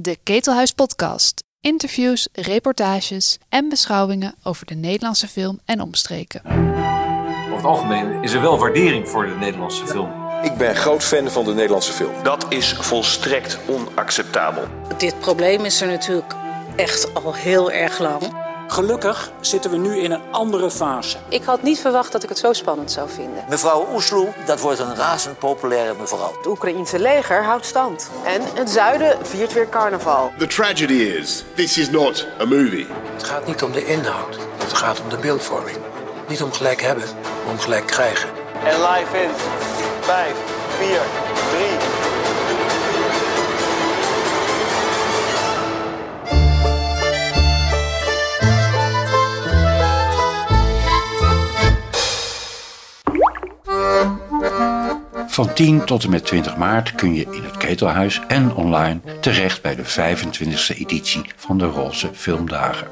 De Ketelhuis Podcast. Interviews, reportages en beschouwingen over de Nederlandse film en omstreken. Over het algemeen is er wel waardering voor de Nederlandse film. Ik ben groot fan van de Nederlandse film. Dat is volstrekt onacceptabel. Dit probleem is er natuurlijk echt al heel erg lang. Gelukkig zitten we nu in een andere fase. Ik had niet verwacht dat ik het zo spannend zou vinden. Mevrouw Oesloe, dat wordt een razend populaire mevrouw. Het Oekraïense leger houdt stand. En het zuiden viert weer carnaval. The tragedy is, this is not a movie. Het gaat niet om de inhoud, het gaat om de beeldvorming. Niet om gelijk hebben, maar om gelijk krijgen. En live in 5, 4, 3, Van 10 tot en met 20 maart kun je in het Ketelhuis en online terecht bij de 25e editie van de Roze Filmdagen.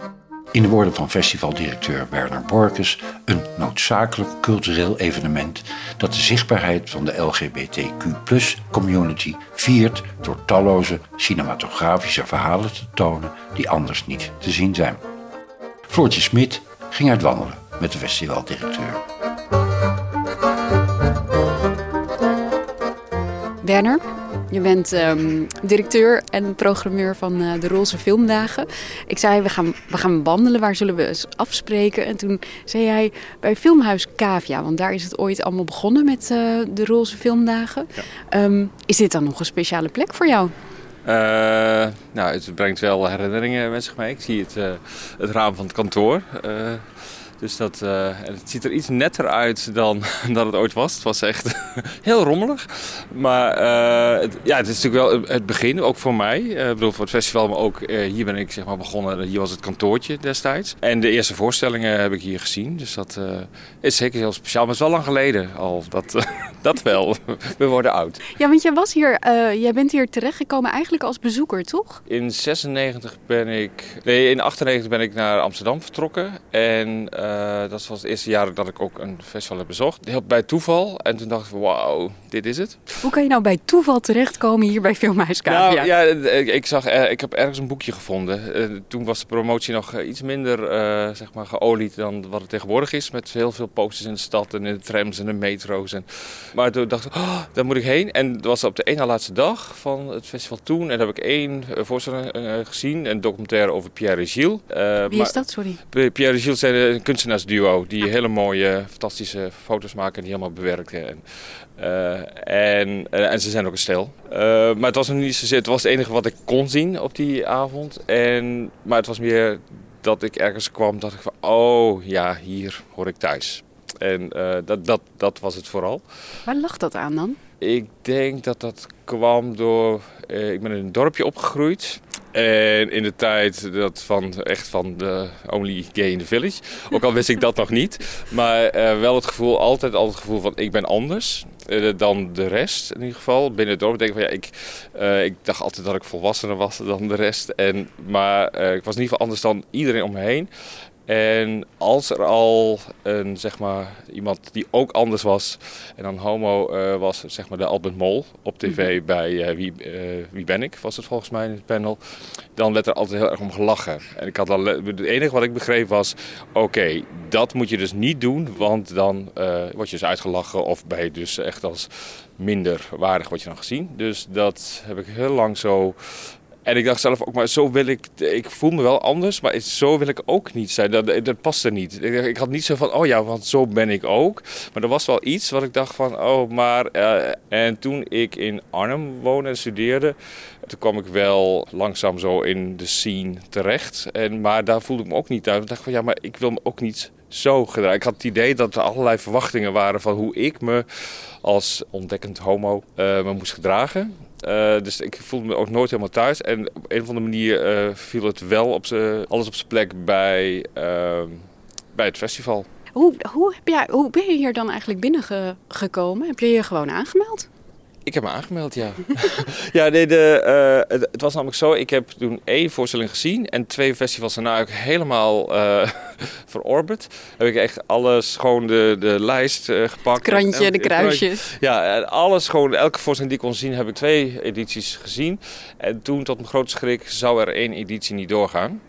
In de woorden van festivaldirecteur Werner Borkes een noodzakelijk cultureel evenement dat de zichtbaarheid van de LGBTQ-community viert door talloze cinematografische verhalen te tonen die anders niet te zien zijn. Floortje Smit ging uit wandelen met de festivaldirecteur. Je bent ehm, directeur en programmeur van uh, de Roze Filmdagen. Ik zei, we gaan, we gaan wandelen, waar zullen we eens afspreken? En toen zei jij, bij Filmhuis Cavia, want daar is het ooit allemaal begonnen met uh, de Roze Filmdagen. Um, is dit dan nog een speciale plek voor jou? Uh, nou, het brengt wel herinneringen met zich mee. Ik zie het, het raam van het kantoor. Dus dat, uh, het ziet er iets netter uit dan dat het ooit was. Het was echt heel rommelig. Maar uh, het, ja, het is natuurlijk wel het begin, ook voor mij. Uh, ik bedoel, voor het festival, maar ook hier ben ik zeg maar, begonnen. Hier was het kantoortje destijds. En de eerste voorstellingen heb ik hier gezien. Dus dat is zeker heel speciaal. Maar het is wel lang geleden al. Dat, dat wel. We worden oud. Ja, want jij, was hier, jij bent hier terechtgekomen eigenlijk als bezoeker, toch? In 96 ben ik... Nee, in 98 ben ik naar Amsterdam vertrokken. En... Uh, dat was het eerste jaar dat ik ook een festival heb bezocht. Heel bij toeval. En toen dacht ik, wauw, dit is het. Hoe kan je nou bij toeval terechtkomen hier bij Filmhuis? Nou, ja, ik, zag, eh, ik heb ergens een boekje gevonden. Uh, toen was de promotie nog iets minder zeg maar geolied dan wat het tegenwoordig is. Met heel veel posters in de stad en in de trams en de metro's. En... Maar toen dacht ik, oh, daar moet ik heen. En dat was op de ene laatste dag van het festival toen. En daar heb ik één voorstelling gezien. Een documentaire over Pierre Gilles. Wie is dat, sorry? Pierre Gilles zijn een kunstenaarsduo die hele mooie, fantastische foto's maken die helemaal bewerken. En, uh, en, uh, en, ze zijn ook een stel. Uh, maar het was nog niet zozeer, het was het enige wat ik kon zien op die avond. En, maar het was meer dat ik ergens kwam, dat ik van, oh ja, hier hoor ik thuis. En dat, dat, dat was het vooral. Waar lag dat aan dan? Ik denk dat dat kwam door. ik ben in een dorpje opgegroeid. En in de tijd dat van echt van de only gay in the village. Ook al wist ik dat nog niet. Maar uh, wel het gevoel, altijd al het gevoel van ik ben anders uh, dan de rest in ieder geval. Binnen het dorp denk ik van ja, ik, ik dacht altijd dat ik volwassener was dan de rest. En, maar ik was in ieder geval anders dan iedereen om me heen. En als er al een, zeg maar, iemand die ook anders was en dan homo uh, was, zeg maar de Albert Mol op tv mhm. bij uh, Wie, uh, Wie ben ik, was het volgens mij in het panel, dan werd er altijd heel erg om gelachen. En ik had al, het enige wat ik begreep was, oké, dat moet je dus niet doen, want dan word je dus uitgelachen of ben je dus echt als minder waardig word je dan gezien. Dus dat heb ik heel lang zo en ik dacht zelf ook, maar zo wil ik, ik voel me wel anders, maar zo wil ik ook niet zijn. Dat, dat paste niet. Ik, had niet zo van, oh ja, want zo ben ik ook. Maar er was wel iets wat ik dacht van, oh, maar... Uh, en toen ik in Arnhem woonde en studeerde, toen kwam ik wel langzaam zo in de scene terecht. En, maar daar voelde ik me ook niet thuis. Ik dacht van, ja, maar ik wil me ook niet zo gedragen. Ik had het idee dat er allerlei verwachtingen waren van hoe ik me als ontdekkend homo uh, me moest gedragen. Uh, dus ik voelde me ook nooit helemaal thuis. En op een of andere manier uh, viel het wel op alles op zijn plek bij, uh, bij het festival. Hoe, hoe, heb jij, hoe ben je hier dan eigenlijk binnengekomen? Heb je je gewoon aangemeld? Ik heb me aangemeld, ja. ja, nee, de, uh, het, het, was namelijk zo. Ik heb toen één voorstelling gezien en twee festivals daarna ook helemaal uh, verorberd. Heb ik echt alles, gewoon de, de lijst uh, gepakt. Het krantje, de kruisjes. Ja, alles gewoon, elke voorstelling die ik kon zien, heb ik twee edities gezien. En toen, tot mijn grote schrik, zou er één editie niet doorgaan.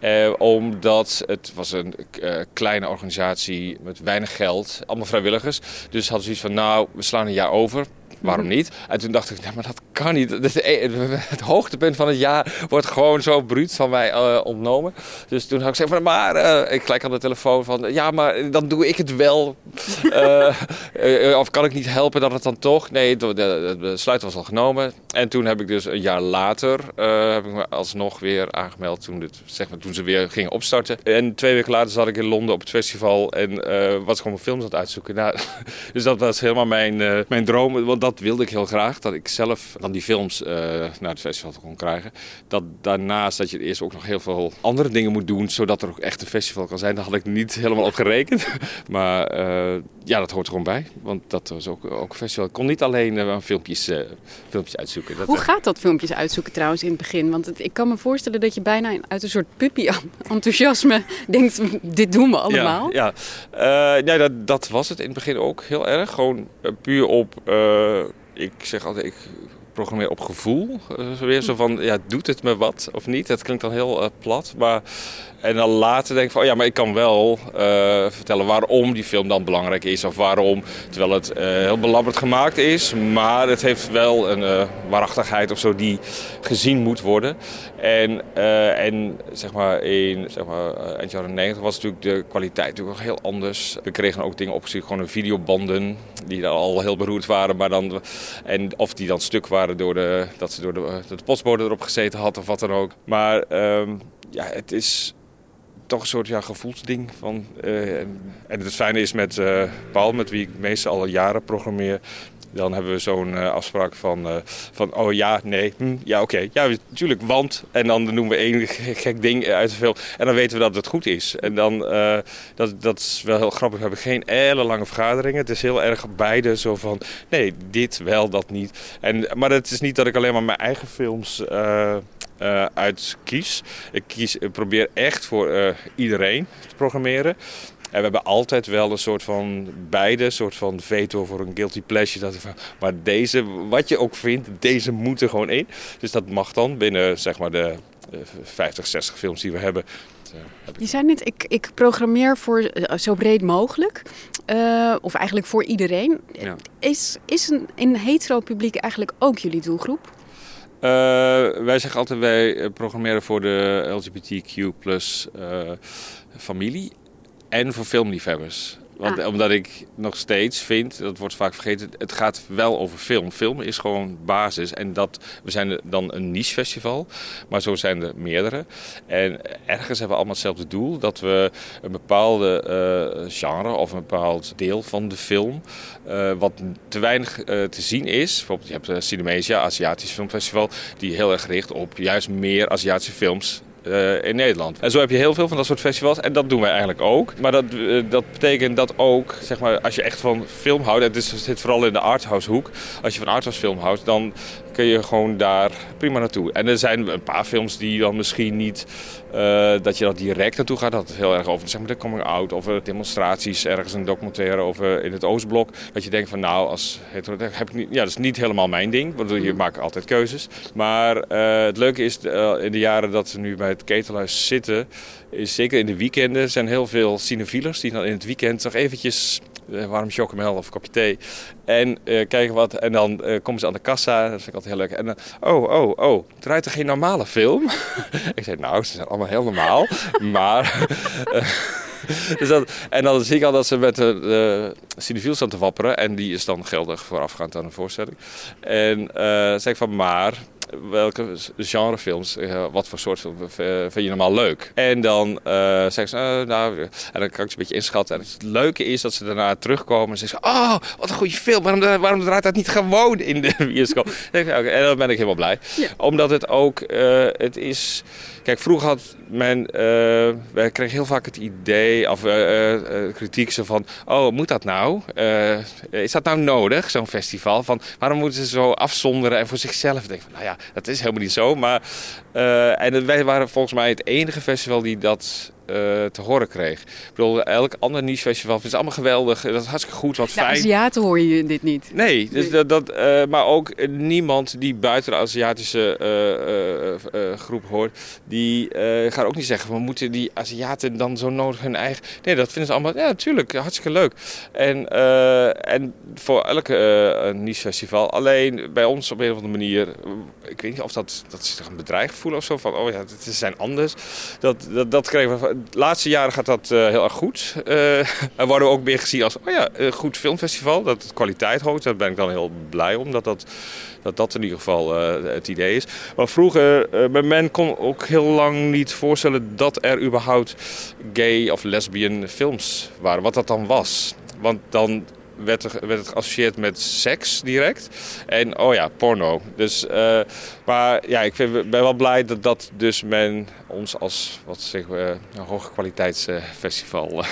Uh, omdat het was een uh, kleine organisatie met weinig geld, allemaal vrijwilligers. Dus hadden zoiets van, nou, we slaan een jaar over waarom niet? En toen dacht ik, nee, maar dat kan niet. Het hoogtepunt van het jaar wordt gewoon zo bruut van mij uh, ontnomen. Dus toen had ik gezegd, maar uh, ik gelijk aan de telefoon van, ja, maar dan doe ik het wel. uh, of kan ik niet helpen dat het dan toch? Nee, de, besluit was al genomen. En toen heb ik dus een jaar later, heb ik me alsnog weer aangemeld toen, dit, zeg maar, toen ze weer gingen opstarten. En twee weken later zat ik in Londen op het festival en was gewoon films aan het uitzoeken. Nou, dus dat was helemaal mijn, mijn droom, want dat dat wilde ik heel graag. Dat ik zelf dan die films uh, naar het festival kon krijgen. Dat daarnaast dat je eerst ook nog heel veel andere dingen moet doen. Zodat er ook echt een festival kan zijn. Daar had ik niet helemaal op gerekend. maar uh, ja, dat hoort er gewoon bij. Want dat was ook, ook een festival. Ik kon niet alleen uh, filmpjes, filmpjes uitzoeken. Dat, Hoe gaat dat filmpjes uitzoeken trouwens in het begin? Want het, ik kan me voorstellen dat je bijna uit een soort puppy-enthousiasme denkt... Dit doen we allemaal. Ja, ja. nee, dat, dat was het in het begin ook heel erg. Gewoon puur op ik zeg altijd, ik programmeer op gevoel. Zo weer zo van, ja, doet het me wat of niet? Dat klinkt dan heel uh, plat, maar en dan later denk ik van, oh ja, maar ik kan wel uh, vertellen waarom die film dan belangrijk is. Of waarom, terwijl het heel belabberd gemaakt is. Maar het heeft wel een waarachtigheid of zo die gezien moet worden. En, en zeg maar in zeg maar, eind jaren 90 was natuurlijk de kwaliteit natuurlijk nog heel anders. We kregen ook dingen opgestuurd, gewoon videobanden. Die al heel beroerd waren. Maar dan, en of die dan stuk waren door de, dat ze door de, de postbode erop gezeten had of wat dan ook. Maar um, ja, het is toch een soort ja, gevoelsding. Van, en, en, het fijne is met uh, Paul, met wie ik meestal al jaren programmeer. Dan hebben we zo'n uh, afspraak van, van, oh ja, nee, hm, ja oké, ja natuurlijk, want. En dan noemen we één gek ding uit de film. En dan weten we dat het goed is. En dan, dat, dat is wel heel grappig. We hebben geen hele lange vergaderingen. Het is heel erg beide zo van, nee, dit wel, dat niet. En, maar het is niet dat ik alleen maar mijn eigen films uh, uit kies. Ik, kies, probeer echt voor iedereen te programmeren. En we hebben altijd wel een soort van beide, een soort van veto voor een guilty pleasure. Dat van, maar deze, wat je ook vindt, deze moet er gewoon in. Dus dat mag dan binnen zeg maar de 50, 60 films die we hebben. Je zei net, ik, ik programmeer voor zo breed mogelijk. Uh, of eigenlijk voor iedereen. Ja. Is, is een, een hetero publiek eigenlijk ook jullie doelgroep? Uh, wij zeggen altijd, wij programmeren voor de LGBTQ plus uh, familie en voor filmliefhebbers. Want, ah. Omdat ik nog steeds vind, dat wordt vaak vergeten, het gaat wel over film. Film is gewoon basis. En dat, we zijn dan een niche festival, maar zo zijn er meerdere. En ergens hebben we allemaal hetzelfde doel. Dat we een bepaalde uh, genre of een bepaald deel van de film, uh, wat te weinig uh, te zien is. Bijvoorbeeld je hebt Cinemesia, Aziatisch Filmfestival, die heel erg richt op juist meer Aziatische films uh, in Nederland. En zo heb je heel veel van dat soort festivals en dat doen wij eigenlijk ook. Maar dat, uh, dat betekent dat ook, zeg maar, als je echt van film houdt, het, is, het zit vooral in de arthouse hoek. Als je van arthouse film houdt, dan kun je gewoon daar prima naartoe. En er zijn een paar films die dan misschien niet, uh, dat je dan direct naartoe gaat. Dat het heel erg over zeg maar, de coming out, over demonstraties, ergens een documentaire over in het Oostblok. Dat je denkt van nou, als hetero, heb ik niet, ja, dat is niet helemaal mijn ding, want je maakt altijd keuzes. Maar uh, het leuke is, uh, in de jaren dat we nu bij het ketelhuis zitten, is zeker in de weekenden zijn heel veel cinefielers die dan in het weekend nog eventjes warm chocomel of een kopje thee. En uh, kijken wat. En dan uh, komen ze aan de kassa. Dat vind ik altijd heel leuk. En dan, oh, oh, oh. Draait er geen normale film? ik zei, nou, ze zijn allemaal heel normaal. maar... dus dat, en dan zie ik al dat ze met de, de cinefiel staan te wapperen. En die is dan geldig voorafgaand aan de voorstelling. En uh, zeg ik van, maar welke genrefilms, uh, wat voor soort film vind je normaal leuk? En dan zeggen ze, nou, en dan kan ik ze een beetje inschatten. En het leuke is dat ze daarna terugkomen en zeggen, oh, wat een goede film. Waarom, waarom draait dat niet gewoon in de bioscoop? en dan ben ik helemaal blij. Omdat het ook, het is... Kijk, vroeger had men, uh, wij kregen heel vaak het idee of uh, uh, kritiek zo van, oh, moet dat nou? is dat nou nodig, zo'n festival? Van, waarom moeten ze zo afzonderen en voor zichzelf? Denk van, nou ja, dat is helemaal niet zo. Maar, en wij waren volgens mij het enige festival die dat te horen kreeg. Ik bedoel, elk ander niche festival vindt het allemaal geweldig. Dat is hartstikke goed, wat fijn. De Aziaten hoor je dit niet. Nee, dus dat, dat uh, maar ook niemand die buiten de Aziatische uh, groep hoort, die gaat ook niet zeggen, we moeten die Aziaten dan zo nodig hun eigen... Nee, dat vinden ze allemaal, ja natuurlijk, hartstikke leuk. En, en voor elke niche festival, alleen bij ons op een of andere manier, ik weet niet of dat, dat zich een bedreigd voelen of zo, van oh ja, het zijn anders. Dat, dat, dat kregen we de laatste jaren gaat dat uh, heel erg goed. Uh, er worden we ook meer gezien als oh ja, een goed filmfestival. Dat het kwaliteit hoort. Daar ben ik dan heel blij om. Dat dat, dat, in ieder geval uh, het idee is. Maar vroeger, uh, men kon ook heel lang niet voorstellen dat er überhaupt gay of lesbian films waren. Wat dat dan was. Want dan werd, er, werd het geassocieerd met seks direct. En oh ja, porno. Dus, uh, maar ja, ik vind, ben wel blij dat, dat dus men ons als wat zeggen we, een hoge kwaliteitsfestival uh,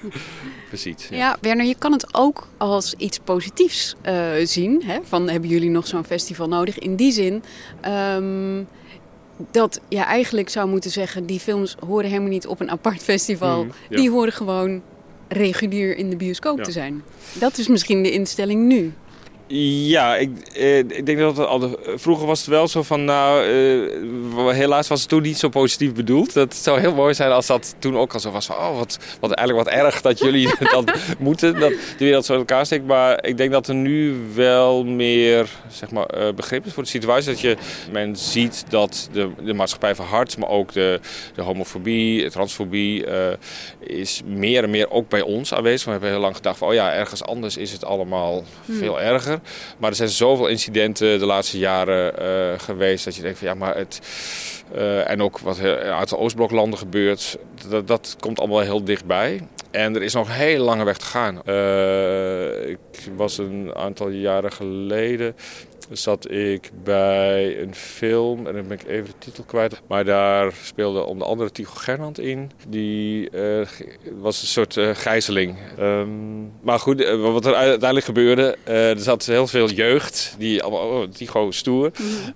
beziet. Ja. ja. Werner, je kan het ook als iets positiefs uh, zien. Hè? Van hebben jullie nog zo'n festival nodig? In die zin. Um, dat je ja, eigenlijk zou moeten zeggen, die films horen helemaal niet op een apart festival. Mm, ja. Die horen gewoon regulier in de bioscoop te zijn. Dat is misschien de instelling nu. Ja, ik, eh, ik denk dat het al de, vroeger was het wel zo van, nou, eh, helaas was het toen niet zo positief bedoeld. Dat zou heel mooi zijn als dat toen ook al zo was van, oh, wat, wat eigenlijk wat erg dat jullie dat moeten, dat de wereld zo in elkaar steekt. Maar ik denk dat er nu wel meer, zeg maar, uh, begrip is voor de situatie. Dat je, men ziet dat de, de maatschappij verhardt, maar ook de, de homofobie, de transfobie uh, is meer en meer ook bij ons aanwezig. We hebben heel lang gedacht van, oh ja, ergens anders is het allemaal hmm. veel erger. Maar er zijn zoveel incidenten de laatste jaren uh, geweest dat je denkt van ja, maar het. Uh, en ook wat uit de Oostbloklanden gebeurt, dat, dat komt allemaal heel dichtbij. En er is nog een hele lange weg te gaan. Uh, ik was een aantal jaren geleden zat ik bij een film, en dan ben ik even de titel kwijt. Maar daar speelde onder andere Tycho Gernand in. Die uh, was een soort uh, gijzeling. Um, maar goed, uh, wat er uiteindelijk gebeurde, er zat heel veel jeugd. Die allemaal, oh, Tycho stoer. -hmm.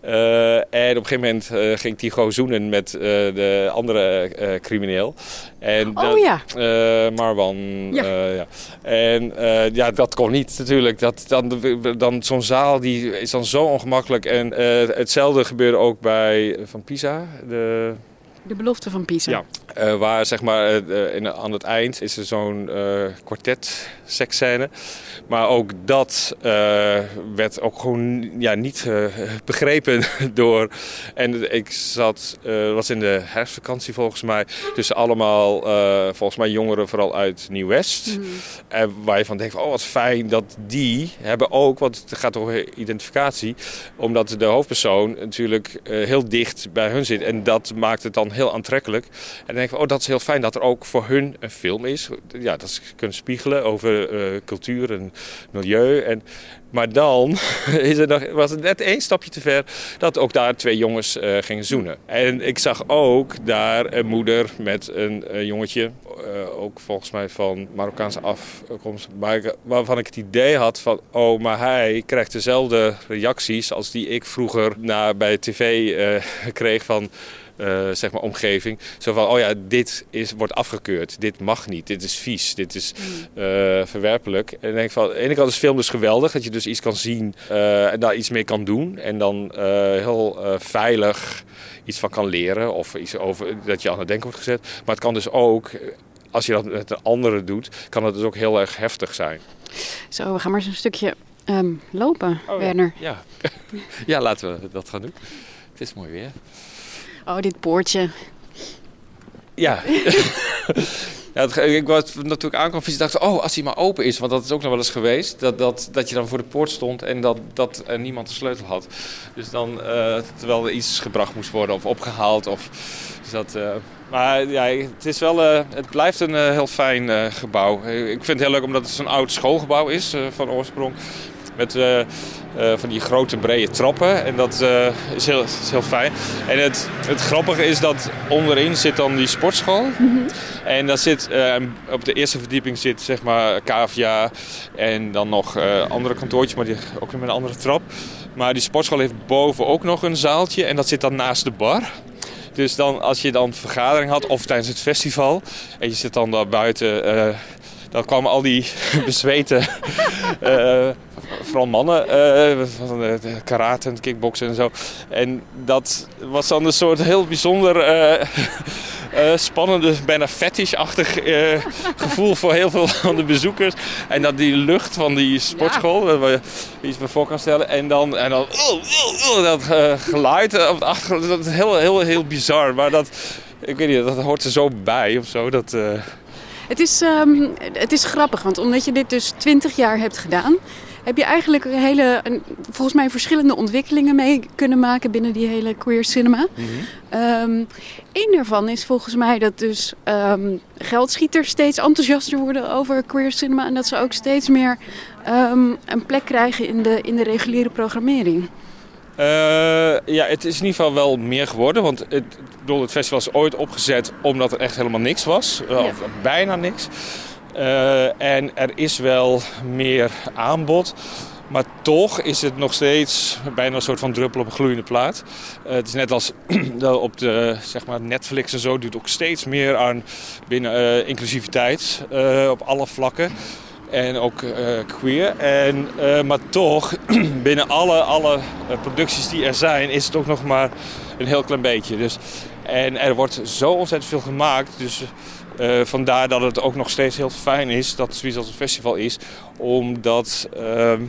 en op een gegeven moment ging Tycho zoenen met de andere crimineel. En oh dat, ja. Marwan. Ja. ja. En ja, dat kon niet natuurlijk. Dat, dan dan zo'n zaal die is dan zo ongemakkelijk. En hetzelfde gebeurde ook bij eh, Van Pisa. De, de belofte van Pisa. Ja, uh, waar zeg maar uh, in, aan het eind is er zo'n uh, kwartet seksscène. Maar ook dat werd ook gewoon ja, niet begrepen door... En ik zat, was in de herfstvakantie volgens mij, tussen allemaal volgens mij jongeren vooral uit Nieuw-West. Mm. En waar je van denkt, oh wat fijn dat die hebben ook, want het gaat over identificatie. Omdat de hoofdpersoon natuurlijk heel dicht bij hun zit. En dat maakt het dan heel aantrekkelijk. En dan denk ik, oh, dat is heel fijn dat er ook voor hun een film is. Ja, dat ze kunnen spiegelen over uh, cultuur en milieu. En, maar dan is er nog, was het net één stapje te ver dat ook daar twee jongens uh, gingen zoenen. En ik zag ook daar een moeder met een, een jongetje, uh, ook volgens mij van Marokkaanse afkomst, waarvan ik het idee had van, oh, maar hij krijgt dezelfde reacties als die ik vroeger na, bij tv kreeg van uh, zeg maar omgeving. Zo van, oh ja, dit is, wordt afgekeurd. Dit mag niet. Dit is vies. Dit is uh, verwerpelijk. En dan denk ik van, aan de ene kant is film dus geweldig. Dat je dus iets kan zien uh, en daar iets mee kan doen. En dan heel veilig iets van kan leren. Of iets over dat je aan het denken wordt gezet. Maar het kan dus ook, als je dat met een andere doet, kan het dus ook heel erg heftig zijn. Zo, we gaan maar eens een stukje um, lopen, oh, Werner. Ja. Ja. ja, laten we dat gaan doen. Het is mooi weer. Oh, dit poortje. Ja. Ja, ik was natuurlijk aankwam fietsen dacht oh, als hij maar open is, want dat is ook nog wel eens geweest, dat, dat, dat je dan voor de poort stond en dat, dat niemand de sleutel had. Dus dan, eh, terwijl er iets gebracht moest worden of opgehaald. Of, dat, eh, maar ja, het, is wel, eh, het blijft een heel fijn gebouw. Ik vind het heel leuk omdat het zo'n oud schoolgebouw is van oorsprong. Met eh, van die grote brede trappen. En dat eh, is, heel, is heel fijn. En het, het grappige is dat onderin zit dan die sportschool. En daar zit, eh, op de eerste verdieping zit zeg maar KVA en dan nog andere kantoortjes, maar die ook met een andere trap. Maar die sportschool heeft boven ook nog een zaaltje en dat zit dan naast de bar. Dus dan, als je dan vergadering had of tijdens het festival en je zit dan daar buiten, dan kwamen al die bezweten, vooral mannen, eh, van de de karate en kickboksen en zo. En dat was dan een soort heel bijzonder eh, eh, spannende, bijna fetish-achtig eh, gevoel voor heel veel van de bezoekers. En dat die lucht van die sportschool, waar je iets bij voor kan stellen. En dan, en dan oh, oh, oh, dat eh, geluid eh, op de achtergrond, dat is heel, heel, heel bizar. Maar dat, ik weet niet, dat hoort er zo bij of zo. Dat, eh, Het is, ehm, het is grappig, want omdat je dit dus 20 jaar hebt gedaan, heb je eigenlijk een hele, een- volgens mij verschillende ontwikkelingen mee kunnen maken binnen die hele queer cinema. Eén daarvan is volgens mij dat dus ehm, geldschieters steeds enthousiaster worden over queer cinema en dat ze ook steeds meer ehm, een plek krijgen in de, in de reguliere programmering. Eh, ja, het is in ieder geval wel meer geworden. Want het, bedoel, het festival is ooit opgezet omdat er echt helemaal niks was. Eh, Of bijna niks. Eh, en er is wel meer aanbod. Maar toch is het nog steeds bijna een soort van druppel op een gloeiende plaat. Eh, het is net als op de zeg maar Netflix en zo doet ook steeds meer aan binnen eh, inclusiviteit op alle vlakken. En ook queer. En, maar toch, binnen alle, alle producties die er zijn, is het ook nog maar een heel klein beetje. Dus, en er wordt zo ontzettend veel gemaakt. Dus eh, vandaar dat het ook nog steeds heel fijn is dat het zoiets als een festival is. Omdat ehm,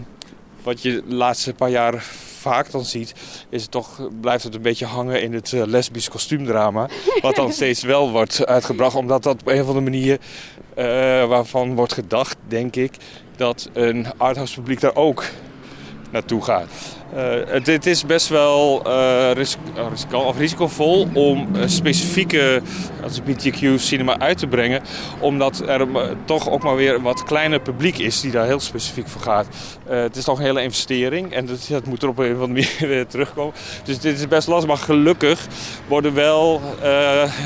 wat je de laatste paar jaar vaak dan ziet, is het toch, blijft het een beetje hangen in het eh, lesbisch kostuumdrama. Wat dan steeds wel wordt uitgebracht, omdat dat op een of andere manier eh, waarvan wordt gedacht, denk ik, dat een arthouse publiek daar ook naartoe gaat. Eh, het, het is best wel riskant of risicovol om specifieke LGBTQ-cinema uit te brengen. Omdat er eh, toch ook maar weer een wat kleiner publiek is die daar heel specifiek voor gaat. Het is toch een hele investering en dat, moet er op een of andere manier weer terugkomen. Dus dit is best lastig, maar gelukkig worden wel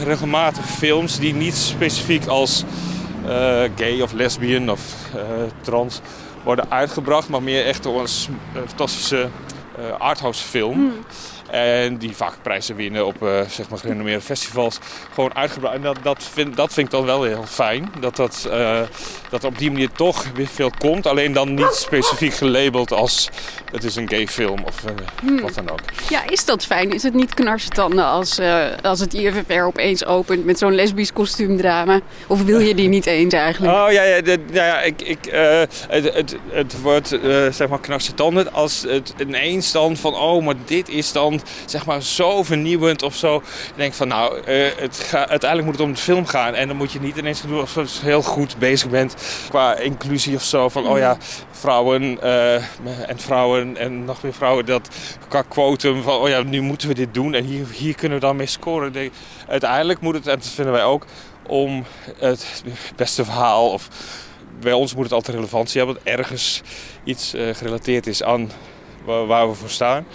regelmatig films die niet specifiek als gay of lesbian of trans worden uitgebracht, maar meer echt door een fantastische eh, arthouse film. En die vaak prijzen winnen op eh, zeg maar gerenommeerde festivals. Gewoon uitgebracht. En dat, dat, vind, dat vind ik dan wel heel fijn. Dat, dat, eh, dat er op die manier toch weer veel komt. Alleen dan niet specifiek gelabeld als het is een gay film of eh, Hmm. wat dan ook. Ja, is dat fijn? Is het niet knarsetanden als, eh, als het IFFR opeens opent met zo'n lesbisch kostuumdrama? Of wil je die niet eens eigenlijk? Oh ja, ja, de- ja, ja ik, ik, eh, het, het, het wordt zeg maar knarsetanden als het ineens dan van oh, maar dit is dan zeg maar zo vernieuwend of zo. Je denkt van nou, het ga, uiteindelijk moet het om de film gaan en dan moet je niet ineens doen alsof je heel goed bezig bent qua inclusie of zo. Van oh ja, vrouwen eh, en vrouwen en nog meer vrouwen dat qua quotum van oh ja, nu moeten we dit doen en hier, hier kunnen we dan mee scoren. Uiteindelijk moet het, en dat vinden wij ook, om het beste verhaal of bij ons moet het altijd relevantie hebben, dat ergens iets eh, gerelateerd is aan waar, waar we voor staan.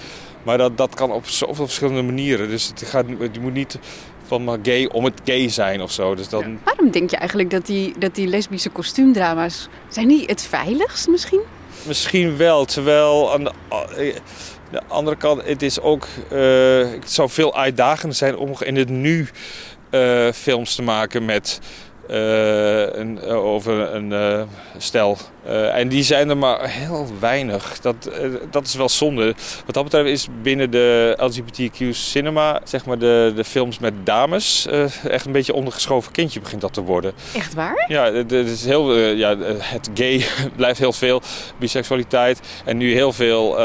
Maar dat, dat kan op zoveel verschillende manieren. Dus het, gaat, je moet niet van maar gay om het gay zijn of zo. Dus dan, Waarom denk je eigenlijk dat die, dat die lesbische kostuumdrama's... zijn die het veiligst misschien? Misschien wel, terwijl aan de, eh, de andere kant, het is ook, eh, het zou veel uitdagender zijn om in het nu eh, films te maken met eh, een, eh, over een eh, stel. En die zijn er maar heel weinig. Dat, dat is wel zonde. Wat dat betreft is binnen de LGBTQ cinema, zeg maar de, de films met dames, echt een beetje ondergeschoven kindje begint dat te worden. Echt waar? Ja, het is heel, ja, het gay blijft heel veel, biseksualiteit en nu heel veel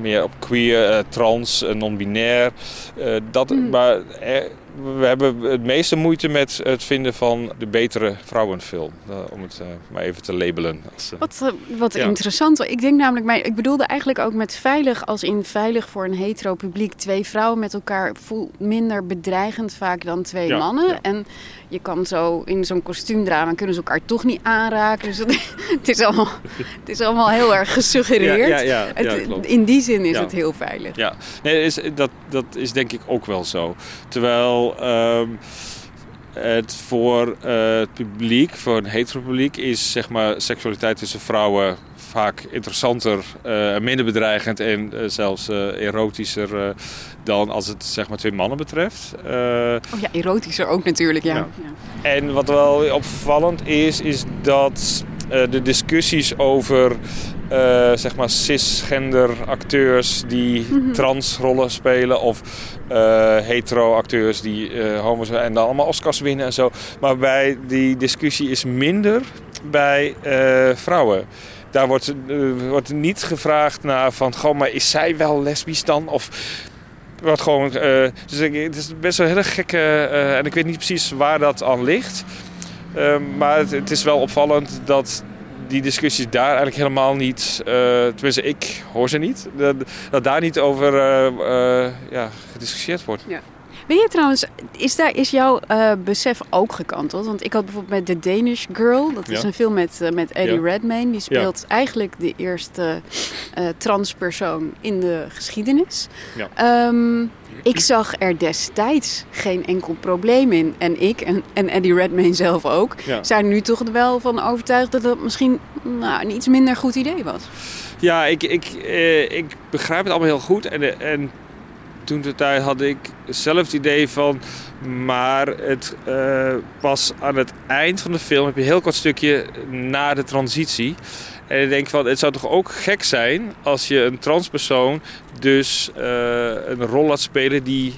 meer op queer, trans, non-binair. Dat, Maar er- we hebben het meeste moeite met het vinden van de betere vrouwenfilm. Uh, om het uh, maar even te labelen. Als, uh, wat wat ja. interessant. Ik denk namelijk, maar ik bedoelde eigenlijk ook met veilig als in veilig voor een hetero publiek. Twee vrouwen met elkaar voelt minder bedreigend vaak dan twee ja, mannen. Ja. En je kan zo in zo'n kostuumdrama kunnen ze elkaar toch niet aanraken. Dus het, het, is, allemaal, het is allemaal heel erg gesuggereerd. Ja, ja, ja, het, in die zin is het heel veilig. Ja, nee, is, dat, dat is denk ik ook wel zo. Terwijl um, het voor uh, het publiek, voor een hetero publiek, is zeg maar seksualiteit tussen vrouwen vaak interessanter en uh, minder bedreigend en uh, zelfs erotischer dan als het zeg maar twee mannen betreft. oh ja, erotischer ook natuurlijk, ja. ja. ja. En wat wel opvallend is, is dat de discussies over uh, zeg maar cisgender acteurs die mm -hmm. transrollen spelen of hetero acteurs die uh, homo zijn en dan allemaal Oscars winnen en zo. Maar bij die discussie is minder bij vrouwen. Daar wordt, wordt niet gevraagd naar van, goh, maar is zij wel lesbisch dan? Of wordt gewoon, dus het is best wel hele gekke, en ik weet niet precies waar dat aan ligt. maar het, het is wel opvallend dat die discussies daar eigenlijk helemaal niet, uh, tenminste ik hoor ze niet, dat, daar niet over uh, uh, ja, gediscussieerd wordt. Ja. Weet je trouwens, is, daar, is jouw besef ook gekanteld? Want ik had bijvoorbeeld met The Danish Girl, dat is ja. een film met, met Eddie ja. Redmayne. Die speelt ja. eigenlijk de eerste transpersoon in de geschiedenis. Um, ik zag er destijds geen enkel probleem in. En ik en, en Eddie Redmayne zelf ook zijn nu toch wel van overtuigd dat dat misschien nou, een iets minder goed idee was. Ja, ik, ik, eh, ik begrijp het allemaal heel goed. En, en toen de tijd had ik zelf het idee van. Maar het pas aan het eind van de film heb je een heel kort stukje na de transitie. En ik denk van, het zou toch ook gek zijn als je een transpersoon dus uh, een rol laat spelen die 95%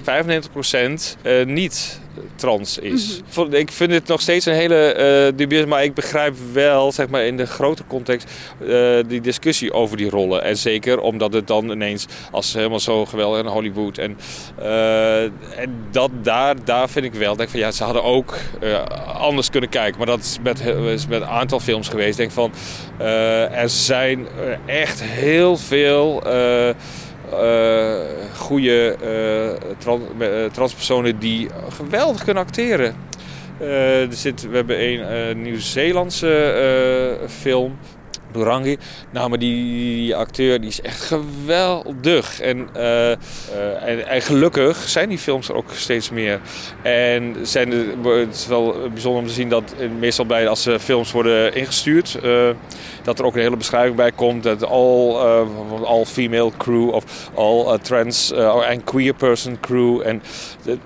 uh, niet trans is. Mm -hmm. Ik vind het nog steeds een hele uh, dubieus, maar ik begrijp wel, zeg maar in de grote context, uh, die discussie over die rollen. En zeker omdat het dan ineens als helemaal zo geweldig in Hollywood. En, uh, en dat daar, daar vind ik wel, denk van ja, ze hadden ook anders kunnen kijken. Maar dat is met, is met een aantal films geweest. Denk van, er zijn echt heel veel uh, goede trans, uh, transpersonen die geweldig kunnen acteren. er zit, we hebben een Nieuw-Zeelandse film Durangi. Nou, die, acteur die is echt geweldig. En, uh, uh, en, en, gelukkig zijn die films er ook steeds meer. En zijn het is wel bijzonder om te zien dat meestal bij als films worden ingestuurd... Dat er ook een hele beschrijving bij komt. Dat all, all female crew of all trans en queer person crew. En,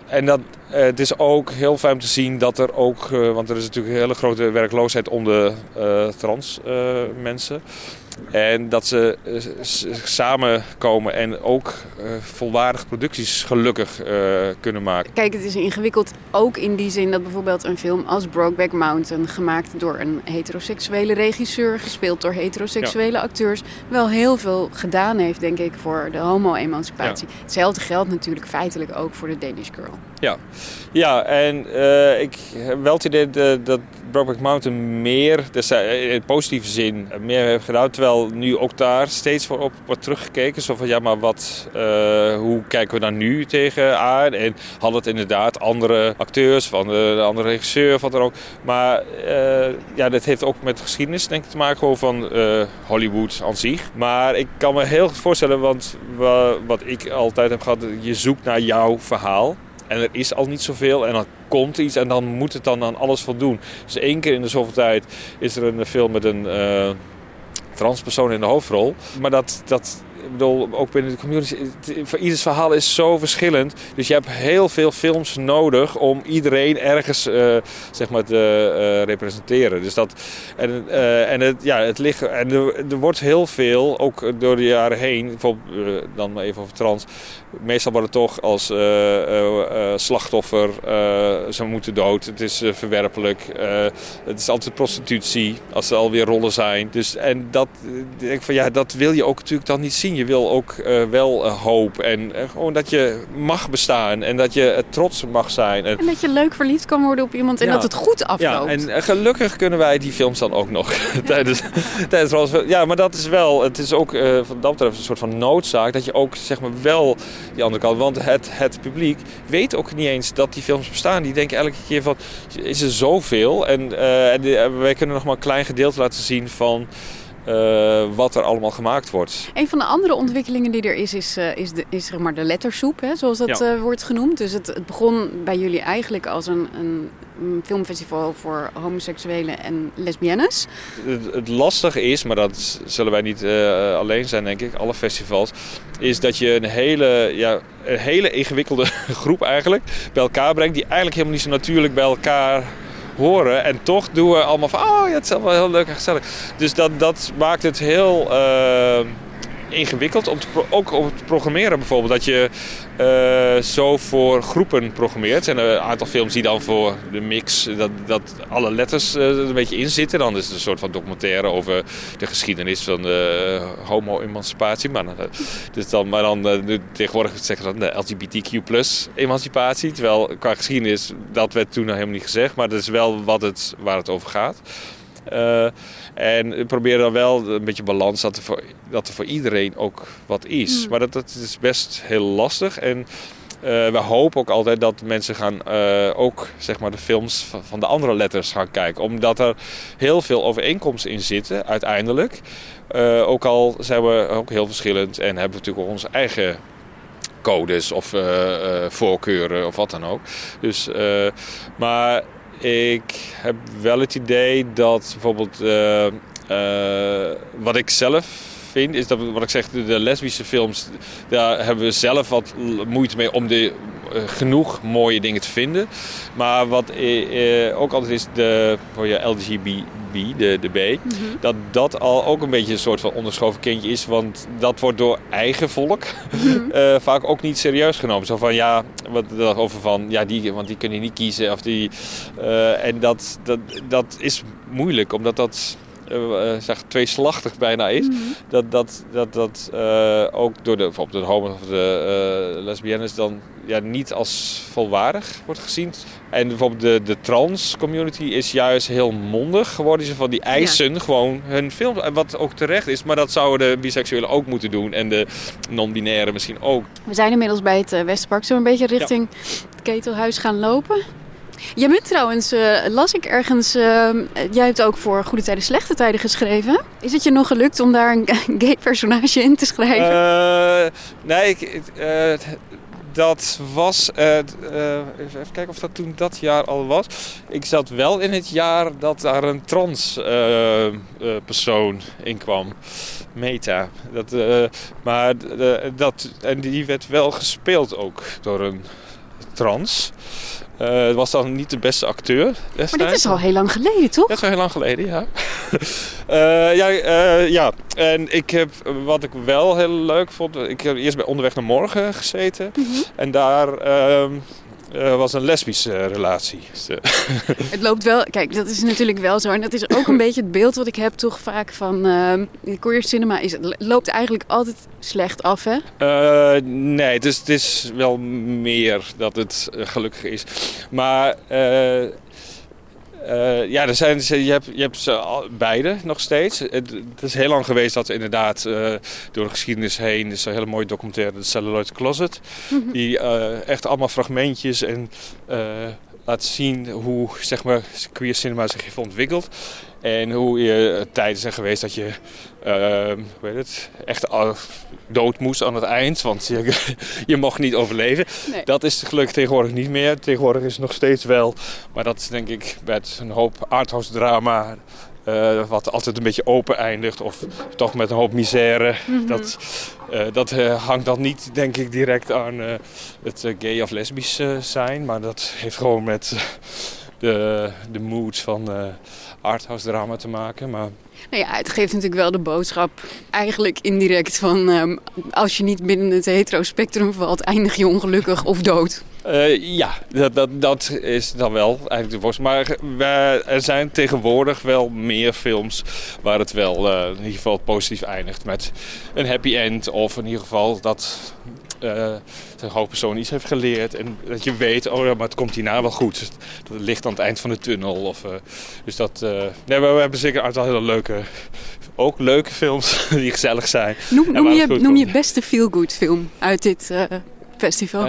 en dat, uh, het is ook heel fijn om te zien dat er ook, uh, want er is natuurlijk een hele grote werkloosheid onder uh, trans mensen. En dat ze samenkomen en ook volwaardige producties gelukkig kunnen maken. Kijk, het is ingewikkeld ook in die zin dat bijvoorbeeld een film als Brokeback Mountain, gemaakt door een heteroseksuele regisseur, gespeeld door heteroseksuele ja. acteurs, wel heel veel gedaan heeft, denk ik, voor de homo-emancipatie. Ja. Hetzelfde geldt natuurlijk feitelijk ook voor de Danish Girl. Ja, ja en uh, ik heb wel het idee dat, dat Brokeback Mountain meer, dus in positieve zin, meer heeft gedaan. Terwijl nu ook daar steeds voor op wordt teruggekeken. Zo van ja, maar wat, uh, hoe kijken we daar nu tegenaan? En hadden het inderdaad andere acteurs, van de, de andere regisseur, wat er ook. Maar uh, ja, dat heeft ook met geschiedenis denk ik te maken gewoon van Hollywood aan zich. Maar ik kan me heel goed voorstellen, want wat ik altijd heb gehad, je zoekt naar jouw verhaal. En er is al niet zoveel en dan komt iets en dan moet het dan aan alles voldoen. Dus één keer in de zoveel tijd is er een film met een transpersoon in de hoofdrol. Maar dat, dat, ik bedoel, ook binnen de community, voor ieders verhaal is zo verschillend. Dus je hebt heel veel films nodig om iedereen ergens uh, zeg maar te uh, representeren. Dus dat, en uh, en het, ja, het ligt, en er, er, wordt heel veel, ook door de jaren heen, bijvoorbeeld dan maar even over trans, meestal worden toch als slachtoffer, ze moeten dood, het is verwerpelijk, het is altijd prostitutie als er alweer rollen zijn. Dus, en dat, denk ik van, ja, dat wil je ook natuurlijk dan niet zien. Je wil ook uh, wel uh, hoop en uh, gewoon dat je mag bestaan en dat je trots mag zijn. En, en, dat je leuk verliefd kan worden op iemand en ja. dat het goed afloopt. Ja, en gelukkig kunnen wij die films dan ook nog tijdens, tijdens Ja, maar dat is wel, het is ook van dat betreft een soort van noodzaak dat je ook zeg maar wel die andere kant, want het, het publiek weet ook niet eens dat die films bestaan. Die denken elke keer van, is er zoveel? En, en wij kunnen nog maar een klein gedeelte laten zien van uh, wat er allemaal gemaakt wordt. Een van de andere ontwikkelingen die er is, is, uh, is, de, is zeg maar de lettersoep, hè, zoals dat ja. uh, wordt genoemd. Dus het, het, begon bij jullie eigenlijk als een, een filmfestival voor homoseksuelen en lesbiennes. Het, het, lastige is, maar dat zullen wij niet alleen zijn, denk ik, alle festivals, is dat je een hele, ja, een hele ingewikkelde groep eigenlijk bij elkaar brengt, die eigenlijk helemaal niet zo natuurlijk bij elkaar horen. En toch doen we allemaal van, oh ja, het is wel heel leuk en gezellig. Dus dat, dat maakt het heel uh, ingewikkeld, om te ook om te programmeren bijvoorbeeld. Dat je uh, zo voor groepen programmeert. En een aantal films die dan voor de mix, dat, dat alle letters uh, een beetje in zitten. Dan is het een soort van documentaire over de geschiedenis van de homo-emancipatie. Maar, dus dan, maar dan nu, tegenwoordig zeggen ze LGBTQ emancipatie. Terwijl qua geschiedenis, dat werd toen nog helemaal niet gezegd. Maar dat is wel wat het, waar het over gaat. Uh, en we proberen dan wel een beetje balans dat er voor, dat er voor iedereen ook wat is. Mm. Maar dat, dat is best heel lastig. En uh, we hopen ook altijd dat mensen gaan uh, ook zeg maar, de films van, de andere letters gaan kijken. Omdat er heel veel overeenkomsten in zitten uiteindelijk. Uh, ook al zijn we ook heel verschillend en hebben we natuurlijk ook onze eigen codes of voorkeuren of wat dan ook. Dus, maar ik heb wel het idee dat bijvoorbeeld uh, uh, wat ik zelf vind, is dat wat ik zeg, de lesbische films, daar hebben we zelf wat moeite mee om de, uh, genoeg mooie dingen te vinden. Maar wat ook altijd is de voor je LGBTB, de, de B, mm -hmm. dat dat al ook een beetje een soort van onderschoven kindje is. Want dat wordt door eigen volk mm -hmm. vaak ook niet serieus genomen. Zo van ja, wat over van ja, die, want die kunnen niet kiezen. Of die, en dat, dat, dat is moeilijk, omdat dat uh, zeg, tweeslachtig bijna is. Mm -hmm. Dat dat, dat, dat uh, ook door de, bijvoorbeeld de homo of de uh, lesbiennes dan ja, niet als volwaardig wordt gezien. En bijvoorbeeld de, de trans community is juist heel mondig geworden. Ze van die eisen ja. gewoon hun film. Wat ook terecht is. Maar dat zouden de biseksuelen ook moeten doen. En de non-binaire misschien ook. We zijn inmiddels bij het Westpark. Zo een beetje richting ja. het ketelhuis gaan lopen. Jij bent trouwens, uh, las ik ergens, uh, jij hebt ook voor Goede Tijden, Slechte Tijden geschreven. Is het je nog gelukt om daar een gay personage in te schrijven? Uh, nee, ik, dat was, even kijken of dat toen dat jaar al was. Ik zat wel in het jaar dat daar een trans persoon in kwam. Meta. Dat, maar dat, en die werd wel gespeeld ook door een trans. Uh, het was dan niet de beste acteur. Destijds. Maar dit is al heel lang geleden, toch? Dat is al heel lang geleden, ja. uh, ja, uh, ja, en ik heb wat ik wel heel leuk vond. Ik heb eerst bij Onderweg naar Morgen gezeten. Mm -hmm. En daar ehm, uh, was een lesbische uh, relatie. het loopt wel, kijk, dat is natuurlijk wel zo. En dat is ook een beetje het beeld wat ik heb toch vaak van uh, Korean cinema. Is, het loopt eigenlijk altijd slecht af, hè? Uh, nee, het is, het is wel meer dat het gelukkig is. Maar uh, ja, er zijn, je, hebt, je hebt ze beide nog steeds. Het, het, is heel lang geweest dat inderdaad uh, door de geschiedenis heen... is een hele mooie documentaire, The Celluloid Closet. Die uh, echt allemaal fragmentjes en laat zien hoe zeg maar, queer cinema zich heeft ontwikkeld. En hoe je tijden zijn geweest dat je uh, weet het, echt dood moest aan het eind. Want je, je mocht niet overleven. Nee. Dat is gelukkig tegenwoordig niet meer. Tegenwoordig is het nog steeds wel. Maar dat is denk ik met een hoop arthouse drama. Uh, wat altijd een beetje open eindigt. Of toch met een hoop misère. Mm -hmm. Dat, uh, dat hangt dan niet denk ik direct aan het gay of lesbisch zijn. Maar dat heeft gewoon met de, de moods van arthouse drama te maken. Maar... Nou ja, het geeft natuurlijk wel de boodschap eigenlijk indirect van... Um, als je niet binnen het hetero-spectrum valt, eindig je ongelukkig of dood. Uh, ja, dat, dat, dat is dan wel eigenlijk de boodschap. Maar wij, er zijn tegenwoordig wel meer films waar het wel uh, in ieder geval positief eindigt. Met een happy end of in ieder geval dat uh, de hoofdpersoon iets heeft geleerd. En dat je weet, oh ja, maar het komt hierna wel goed. Dat ligt aan het eind van de tunnel. Of, uh, dus dat, uh, nee, we, hebben zeker een aantal hele leuke, ook leuke films die gezellig zijn. Noem, noem je, noem je beste feel-good film uit dit festival?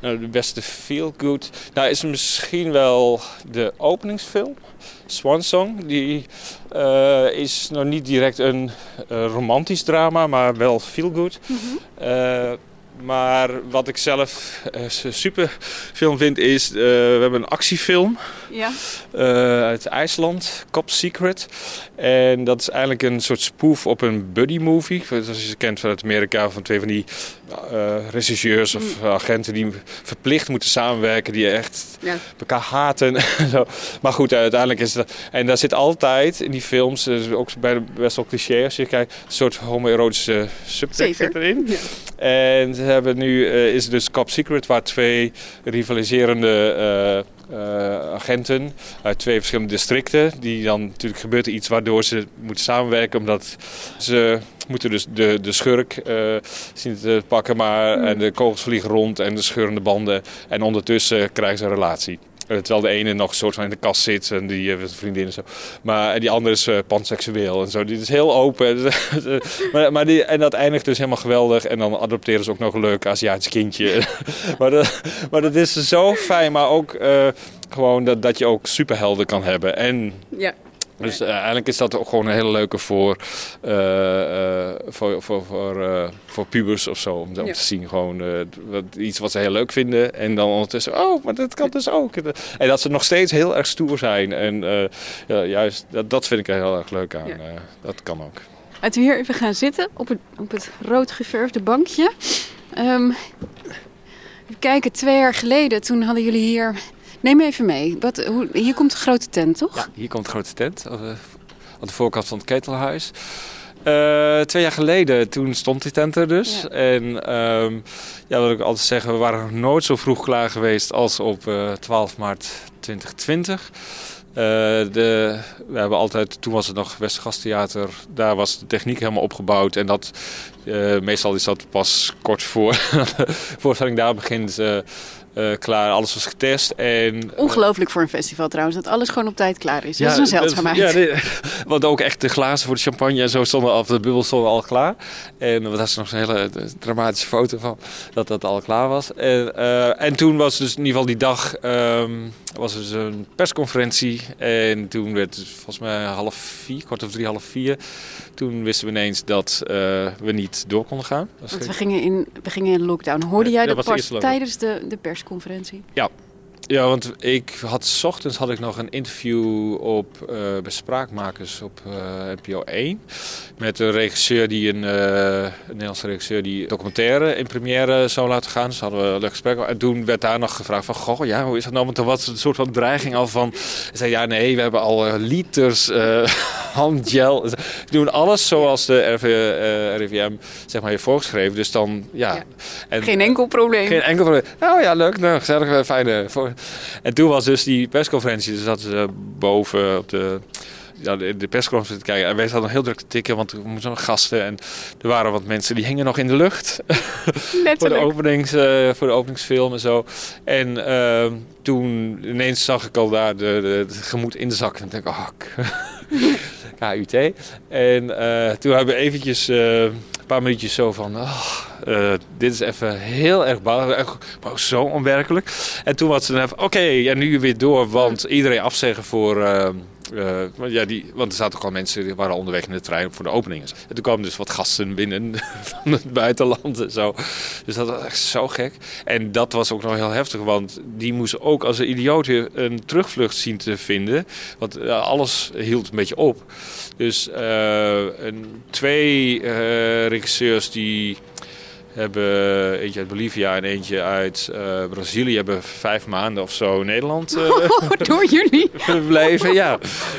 nou, de beste feel-good, nou is misschien wel de openingsfilm. Swan Song. Die uh, is nog niet direct een uh, romantisch drama, maar wel feel good. Mm -hmm. uh, maar wat ik zelf super film vind is, we hebben een actiefilm ja. uit IJsland, Cop Secret. En dat is eigenlijk een soort spoof op een buddy movie. Zoals je kent vanuit Amerika van twee van die uh, regisseurs of mm. agenten die verplicht moeten samenwerken, die echt ja. elkaar haten. maar goed, uiteindelijk is het. En daar zit altijd in die films, dus ook bij de best wel cliché als je kijkt, een soort homoerotische subtekst erin. Ja. En ze hebben nu uh, is dus Cop Secret, waar twee rivaliserende agenten uit twee verschillende districten. Die dan natuurlijk gebeurt er iets waardoor ze moeten samenwerken. Omdat ze moeten dus de, de schurk uh, zien te pakken. Maar, En de kogels vliegen rond en de scheurende banden. En ondertussen krijgen ze een relatie. Terwijl de ene nog soort van in de kast zit en die een vriendin en zo. Maar die andere is uh, panseksueel en zo. Die is heel open. maar, maar die, en dat eindigt dus helemaal geweldig. En dan adopteren ze ook nog een leuk Aziatisch kindje. maar, dat, maar dat is zo fijn. Maar ook uh, gewoon dat, dat je ook superhelden kan hebben. En ja. Dus uh, eigenlijk is dat ook gewoon een hele leuke voor, uh, uh, voor, voor, voor, voor pubers of zo. Om, te zien gewoon wat, iets wat ze heel leuk vinden. En dan ondertussen, oh, maar dat kan dus ook. En dat ze nog steeds heel erg stoer zijn. En juist, dat, dat vind ik er heel erg leuk aan. Dat kan ook. Laten we hier even gaan zitten op het, op het rood geverfde bankje. Um, kijken, twee jaar geleden, toen hadden jullie hier Neem me even mee. Wat, hoe, hier komt de grote tent, toch? Ja, hier komt de grote tent. Aan de voorkant van het ketelhuis. Uh, twee jaar geleden, toen stond die tent er dus. Ja. En um, ja, wat ik altijd zeggen, we waren nog nooit zo vroeg klaar geweest als op uh, eh, 12 maart 2020. Uh, de, we hebben altijd, toen was het nog Westgasttheater, daar was de techniek helemaal opgebouwd. En dat, meestal is dat pas kort voor de voorstelling daar begint. Uh, uh, klaar, alles was getest. En, Ongelooflijk voor een festival trouwens, dat alles gewoon op tijd klaar is. Ja, dat is een zeldzaamheid. Ja, nee, want ook echt de glazen voor de champagne en zo stonden al, de bubbels stonden al klaar. En daar is nog een hele dramatische foto van, dat dat al klaar was. En, uh, en toen was dus in ieder geval die dag, um, was dus een persconferentie. En toen werd het volgens mij half vier, kwart of drie, half vier. Toen wisten we ineens dat uh, we niet door konden gaan. Want we gingen, in, we gingen in lockdown. Hoorde jij dat, pas tijdens de, de persconferentie? Ja, ja, want ik had s ochtends had ik nog een interview op uh, Bespraakmakers op uh, NPO 1. Met een regisseur die een, uh, een Nederlandse regisseur die documentaire in première zou laten gaan. Dus hadden we een leuk gesprek. En toen werd daar nog gevraagd van, goh, ja, hoe is dat nou? Want er was een soort van dreiging al van, zei ja, nee, we hebben al liters handgel. We doen alles zoals de RV, RIVM zeg maar heeft voorgeschreven. Dus dan, ja. ja. En, geen enkel probleem. Geen enkel probleem. Nou ja, leuk, nou, gezellig, fijne. Voor, en toen was dus die persconferentie, dus zaten ze boven op de, ja, de, persconferentie te kijken. En wij zaten nog heel druk te tikken, want we moesten nog gasten. En er waren wat mensen die hingen nog in de lucht. voor, de openings, uh, voor de openingsfilm en zo. En uh, toen ineens zag ik al daar de, de, de gemoed in de zak. En ik dacht, oh, KUT. En uh, toen hebben we eventjes uh, een paar minuutjes zo van... Oh, dit is even heel erg belangrijk. Zo onwerkelijk. En toen was ze dan even... Oké, okay, ja, nu weer door. Want iedereen afzeggen voor... Uh, ja, die, want er zaten gewoon mensen die waren onderweg in de trein voor de openingen. En toen kwamen dus wat gasten binnen van het buitenland en zo. Dus dat was echt zo gek. En dat was ook nog heel heftig, want die moesten ook als een idioot een terugvlucht zien te vinden. Want uh, alles hield een beetje op. Dus uh, een, twee regisseurs die hebben eentje uit Bolivia en eentje uit uh, Brazilië hebben vijf maanden of zo in Nederland uh, door jullie verbleven. Ja,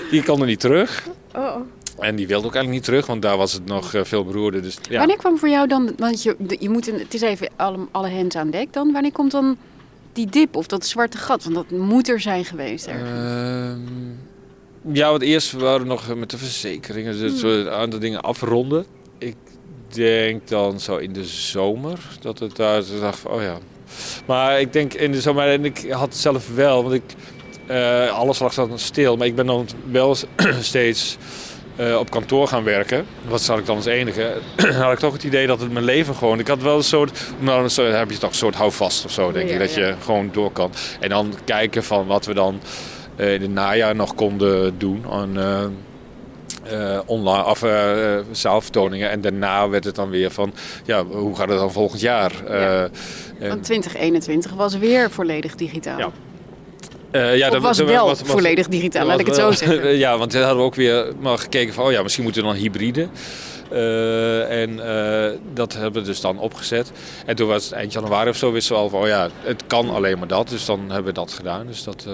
die kan er niet terug. Oh. En die wilde ook eigenlijk niet terug, want daar was het nog veel beroerder. Dus, ja. Wanneer kwam voor jou dan, want je, je moet een, het is even alle, alle hands aan dek dan. Wanneer komt dan die dip of dat zwarte gat? Want dat moet er zijn geweest. Uh, ja, want eerst waren we nog met de verzekeringen, dus hmm. een aantal dingen afronden. Ik denk dan zo in de zomer dat het daar dacht van, oh ja. Maar ik denk in de zomer, en ik had zelf wel, want ik, uh, alles lag dan stil, maar ik ben dan wel steeds uh, op kantoor gaan werken. Wat zat ik dan als enige? had ik toch het idee dat het mijn leven gewoon. Ik had wel een soort. Nou, dan heb je toch een soort houvast of zo, denk ja, ik. Dat ja. je gewoon door kan. En dan kijken van wat we dan uh, in het najaar nog konden doen. Uh, uh, online of uh, zaalvertoningen. En daarna werd het dan weer van, ja, hoe gaat het dan volgend jaar? Ja. Want 2021 was weer volledig digitaal. Ja. Uh, ja, dat was wel was, volledig digitaal, laat ik het zo zeggen. ja, want dan hadden we ook weer maar gekeken van, oh ja, misschien moeten we dan hybride. Uh, en uh, dat hebben we dus dan opgezet. En toen was het eind januari of zo wisten we al van, oh ja, het kan alleen maar dat. Dus dan hebben we dat gedaan. Dus dat,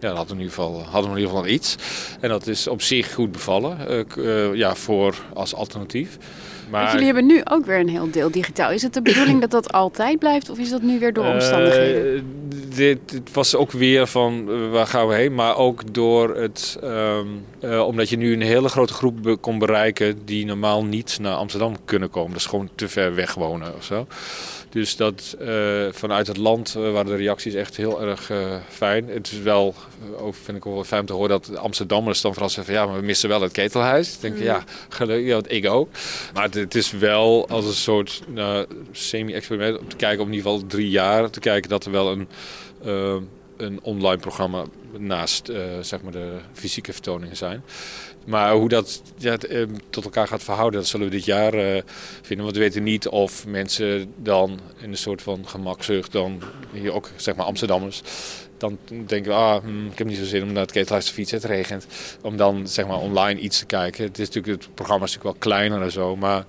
ja, dat hadden, we in ieder geval, hadden we in ieder geval iets. En dat is op zich goed bevallen, ja, voor als alternatief. Maar... jullie hebben nu ook weer een heel deel digitaal. Is het de bedoeling dat dat altijd blijft of is dat nu weer door omstandigheden? Uh, dit, dit, was ook weer van uh, waar gaan we heen, maar ook door het, um, uh, omdat je nu een hele grote groep kon bereiken die normaal niet naar Amsterdam kunnen komen. Dat is gewoon te ver weg wonen of zo. Dus dat uh, vanuit het land uh, waren de reacties echt heel erg uh, fijn. Het is wel, ook vind ik wel fijn om te horen dat Amsterdammers dan vooral zeggen van ja, maar we missen wel het ketelhuis. Ik denk mm. ja, gelukkig, ja, ik ook. Maar het, het, is wel als een soort nou, semi-experiment om te kijken, op in ieder geval drie jaar, te kijken dat er wel een, een online programma naast zeg maar de fysieke vertoningen zijn. Maar hoe dat ja, tot elkaar gaat verhouden, dat zullen we dit jaar uh, vinden. Want we weten niet of mensen dan in een soort van gemakzucht, dan hier ook zeg maar Amsterdammers, dan denken ah, hm, ik heb niet zo zin om naar het ketelhuis te het regent. Om dan zeg maar online iets te kijken. Het, is natuurlijk, het programma is natuurlijk wel kleiner en zo, maar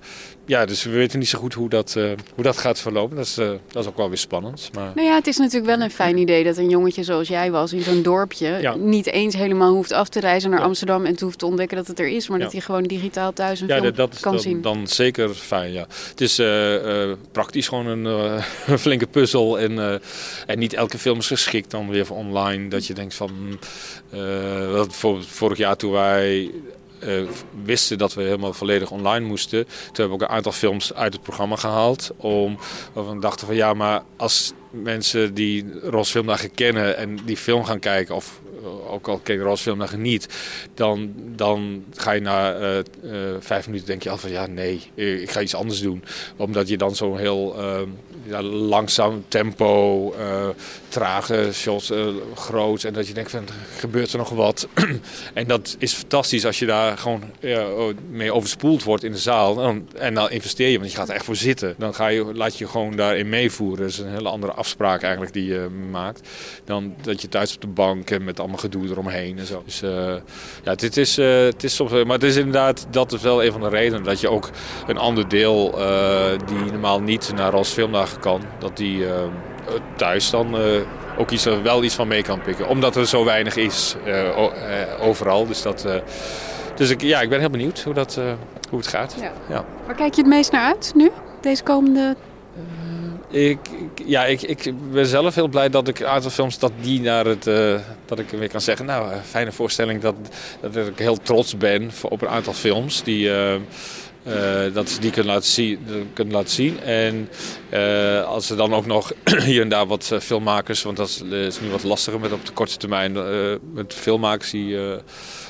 ja, dus we weten niet zo goed hoe dat, uh, hoe dat gaat verlopen. Dat is, uh, dat is ook wel weer spannend. Maar... Nou ja, het is natuurlijk wel een fijn idee dat een jongetje zoals jij was in zo'n dorpje ja. niet eens helemaal hoeft af te reizen naar ja. Amsterdam en te hoeft te ontdekken dat het er is, maar ja. dat hij gewoon digitaal thuis een ja, film dat is kan dan, zien. Dan zeker fijn, ja. Het is uh, praktisch gewoon een flinke puzzel en, en niet elke film is geschikt dan weer voor online. Dat je denkt van, wat vorig jaar toen wij uh, wisten dat we helemaal volledig online moesten. Toen hebben we ook een aantal films uit het programma gehaald. Om, waarvan we dachten van ja, maar als mensen die Ros Filmdagen kennen en die film gaan kijken... of ook al Ros Filmdagen niet... dan, dan ga je na uh, vijf minuten denk je al van ja, nee, ik ga iets anders doen. Omdat je dan zo'n heel ja, langzaam tempo, trage shots, groot... en dat je denkt van gebeurt er nog wat. en dat is fantastisch als je daar gewoon ja, mee overspoeld wordt in de zaal. En, dan investeer je, want je gaat er echt voor zitten. Dan ga je, laat je gewoon daarin meevoeren. Dat is een hele andere afspraak eigenlijk die je maakt. Dan dat je thuis op de bank en met allemaal gedoe eromheen en zo. Dus uh, ja, dit is, uh, het is soms... Maar het is inderdaad, dat is wel een van de redenen. Dat je ook een ander deel uh, die normaal niet naar als kan. Dat die thuis dan ook iets, wel iets van mee kan pikken. Omdat er zo weinig is overal. Dus dat... Dus ik, ja, ik ben heel benieuwd hoe, dat, hoe het gaat. Ja. Ja. Waar kijk je het meest naar uit nu, deze komende... Ik, ik, ja, ik, ik ben zelf heel blij dat ik een aantal films dat die naar het... Uh, dat ik weer kan zeggen, nou, fijne voorstelling dat, dat ik heel trots ben op een aantal films die... Uh, dat ze die kunnen laten zien. Kunnen laten zien. En uh, als er dan ook nog hier en daar wat uh, filmmakers, want dat is, nu wat lastiger met op de korte termijn, met filmmakers die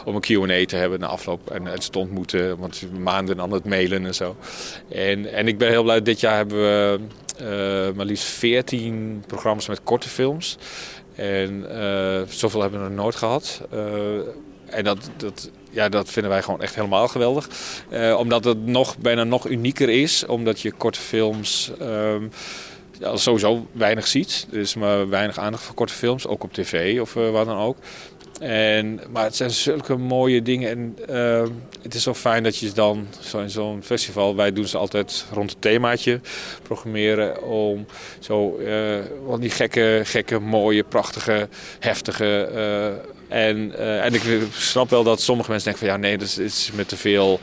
om een Q&A te hebben na afloop en het te ontmoeten, want maanden aan het mailen en zo. En, en ik ben heel blij, dit jaar hebben we maar liefst 14 programma's met korte films. En zoveel hebben we nog nooit gehad. en dat, dat, ja, dat vinden wij gewoon echt helemaal geweldig. Uh, omdat het nog, bijna nog unieker is. Omdat je korte films um, ja, sowieso weinig ziet. Er is maar weinig aandacht voor korte films. Ook op tv of uh, waar dan ook. En, maar het zijn zulke mooie dingen. En uh, het is zo fijn dat je dan zo in zo'n festival... Wij doen ze altijd rond het themaatje programmeren. Om zo uh, die gekke, gekke, mooie, prachtige, heftige... Uh, en, en ik snap wel dat sommige mensen denken van... Ja, nee, dat is, is me te veel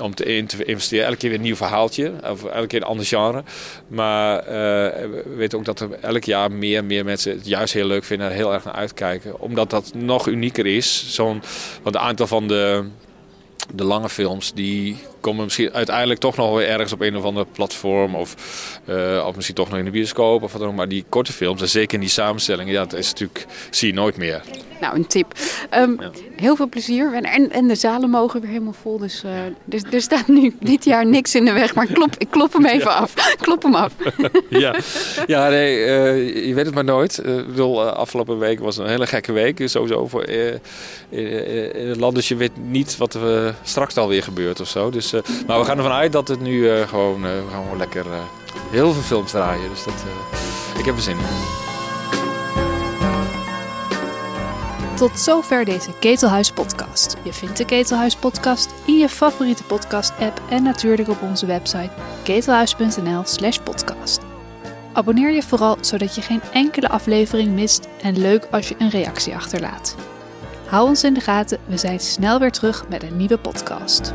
om te, te investeren. Elke keer weer een nieuw verhaaltje. Of elke keer een ander genre. Maar uh, we weten ook dat er elk jaar meer en meer mensen het juist heel leuk vinden. En heel erg naar uitkijken. Omdat dat nog unieker is. Want het aantal van de, de lange films... die komen misschien uiteindelijk toch nog weer ergens op een of ander platform. Of, uh, of misschien toch nog in de bioscoop. Of wat dan ook. Maar die korte films, en zeker in die samenstellingen... ja, dat is natuurlijk, zie je nooit meer. Nou, een tip. Um, ja. Heel veel plezier. En, en, en, de zalen mogen weer helemaal vol. Dus, uh, dus er staat nu dit jaar niks in de weg. Maar klop, ik klop hem even ja. af. Klop hem af. ja, ja nee, uh, je weet het maar nooit. ik bedoel, afgelopen week was een hele gekke week. Dus sowieso voor, in, in het land. Dus je weet niet wat er straks alweer gebeurt of zo. Dus uh, maar we gaan ervan uit dat het nu uh, gewoon, uh, we gaan gewoon lekker heel veel films draaien. Dus dat, ik heb er zin in. Tot zover deze Ketelhuis podcast. Je vindt de Ketelhuis podcast in je favoriete podcast app en natuurlijk op onze website ketelhuis.nl slash podcast. Abonneer je vooral zodat je geen enkele aflevering mist en leuk als je een reactie achterlaat. Hou ons in de gaten, we zijn snel weer terug met een nieuwe podcast.